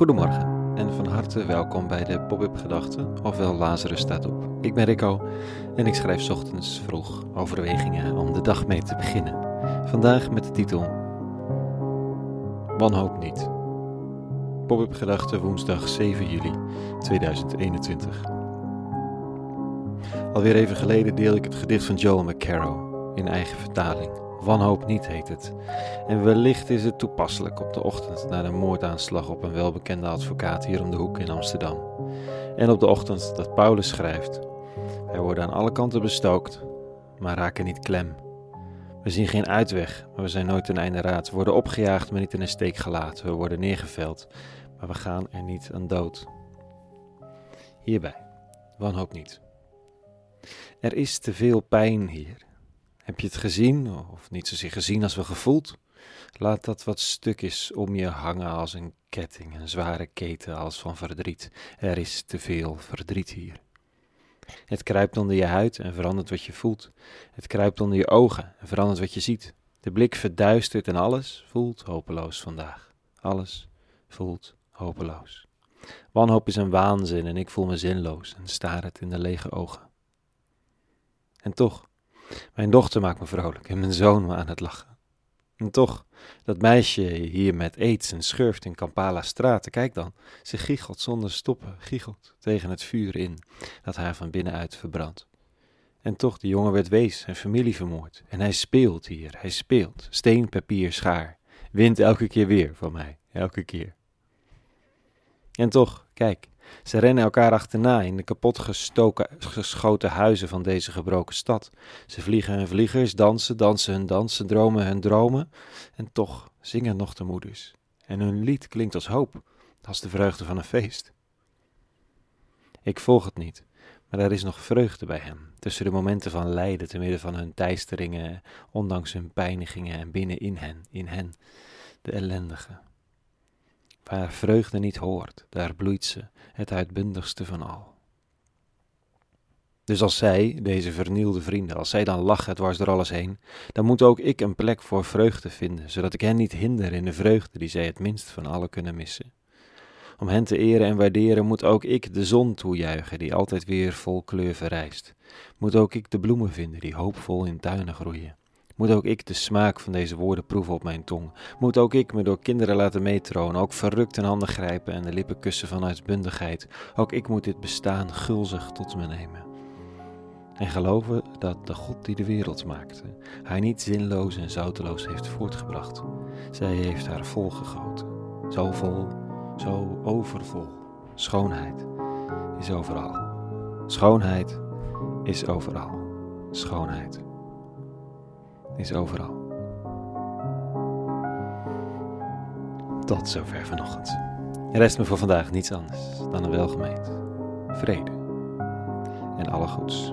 Goedemorgen en van harte welkom bij de Pop-up Gedachten, ofwel Lazarus staat op. Ik ben Rico en ik schrijf ochtends vroeg overwegingen om de dag mee te beginnen. Vandaag met de titel Wanhoop niet. Pop-up Gedachten woensdag 7 juli 2021. Alweer even geleden deel ik het gedicht van Joel McCarrow in eigen vertaling. Wanhoop niet heet het. En wellicht is het toepasselijk op de ochtend na de moordaanslag op een welbekende advocaat hier om de hoek in Amsterdam. En op de ochtend dat Paulus schrijft: Wij worden aan alle kanten bestookt, maar raken niet klem. We zien geen uitweg, maar we zijn nooit ten einde raad. We worden opgejaagd, maar niet in een steek gelaten. We worden neergeveld, maar we gaan er niet aan dood. Hierbij, wanhoop niet. Er is te veel pijn hier. Heb je het gezien, of niet zozeer gezien als wel gevoeld? Laat dat wat stuk is om je hangen als een ketting, een zware keten als van verdriet. Er is te veel verdriet hier. Het kruipt onder je huid en verandert wat je voelt. Het kruipt onder je ogen en verandert wat je ziet. De blik verduistert en alles voelt hopeloos vandaag. Alles voelt hopeloos. Wanhoop is een waanzin en ik voel me zinloos en staar het in de lege ogen. En toch, mijn dochter maakt me vrolijk en mijn zoon me aan het lachen. En toch, dat meisje hier met aids en schurft in Kampala straten, kijk dan, ze giechelt zonder stoppen, giechelt tegen het vuur in, dat haar van binnenuit verbrandt. En toch, de jongen werd wees en familie vermoord. En hij speelt hier, hij speelt, steen, papier, schaar. Wint elke keer weer van mij, elke keer. En toch, kijk, ze rennen elkaar achterna in de kapot gestoken, geschoten huizen van deze gebroken stad. Ze vliegen hun vliegers, dansen, dansen hun dansen, dromen hun dromen. En toch zingen nog de moeders. En hun lied klinkt als hoop, als de vreugde van een feest. Ik volg het niet, maar er is nog vreugde bij hen. Tussen de momenten van lijden, te midden van hun teisteringen, ondanks hun pijnigingen en binnenin hen, in hen, de ellendige. Waar vreugde niet hoort, daar bloeit ze, het uitbundigste van al. Dus als zij, deze vernielde vrienden, als zij dan lachen dwars door alles heen, dan moet ook ik een plek voor vreugde vinden, zodat ik hen niet hinder in de vreugde die zij het minst van allen kunnen missen. Om hen te eren en waarderen moet ook ik de zon toejuichen die altijd weer vol kleur verrijst. Moet ook ik de bloemen vinden die hoopvol in tuinen groeien. Moet ook ik de smaak van deze woorden proeven op mijn tong? Moet ook ik me door kinderen laten meetronen, ook verrukt in handen grijpen en de lippen kussen van uitbundigheid? Ook ik moet dit bestaan gulzig tot me nemen. En geloven dat de God die de wereld maakte, haar niet zinloos en zouteloos heeft voortgebracht. Zij heeft haar volgegoten, zo vol, zo overvol. Schoonheid is overal. Schoonheid is overal. Schoonheid is overal. Tot zover vanochtend. Er rest me voor vandaag niets anders dan een welgemeend vrede en alle goeds.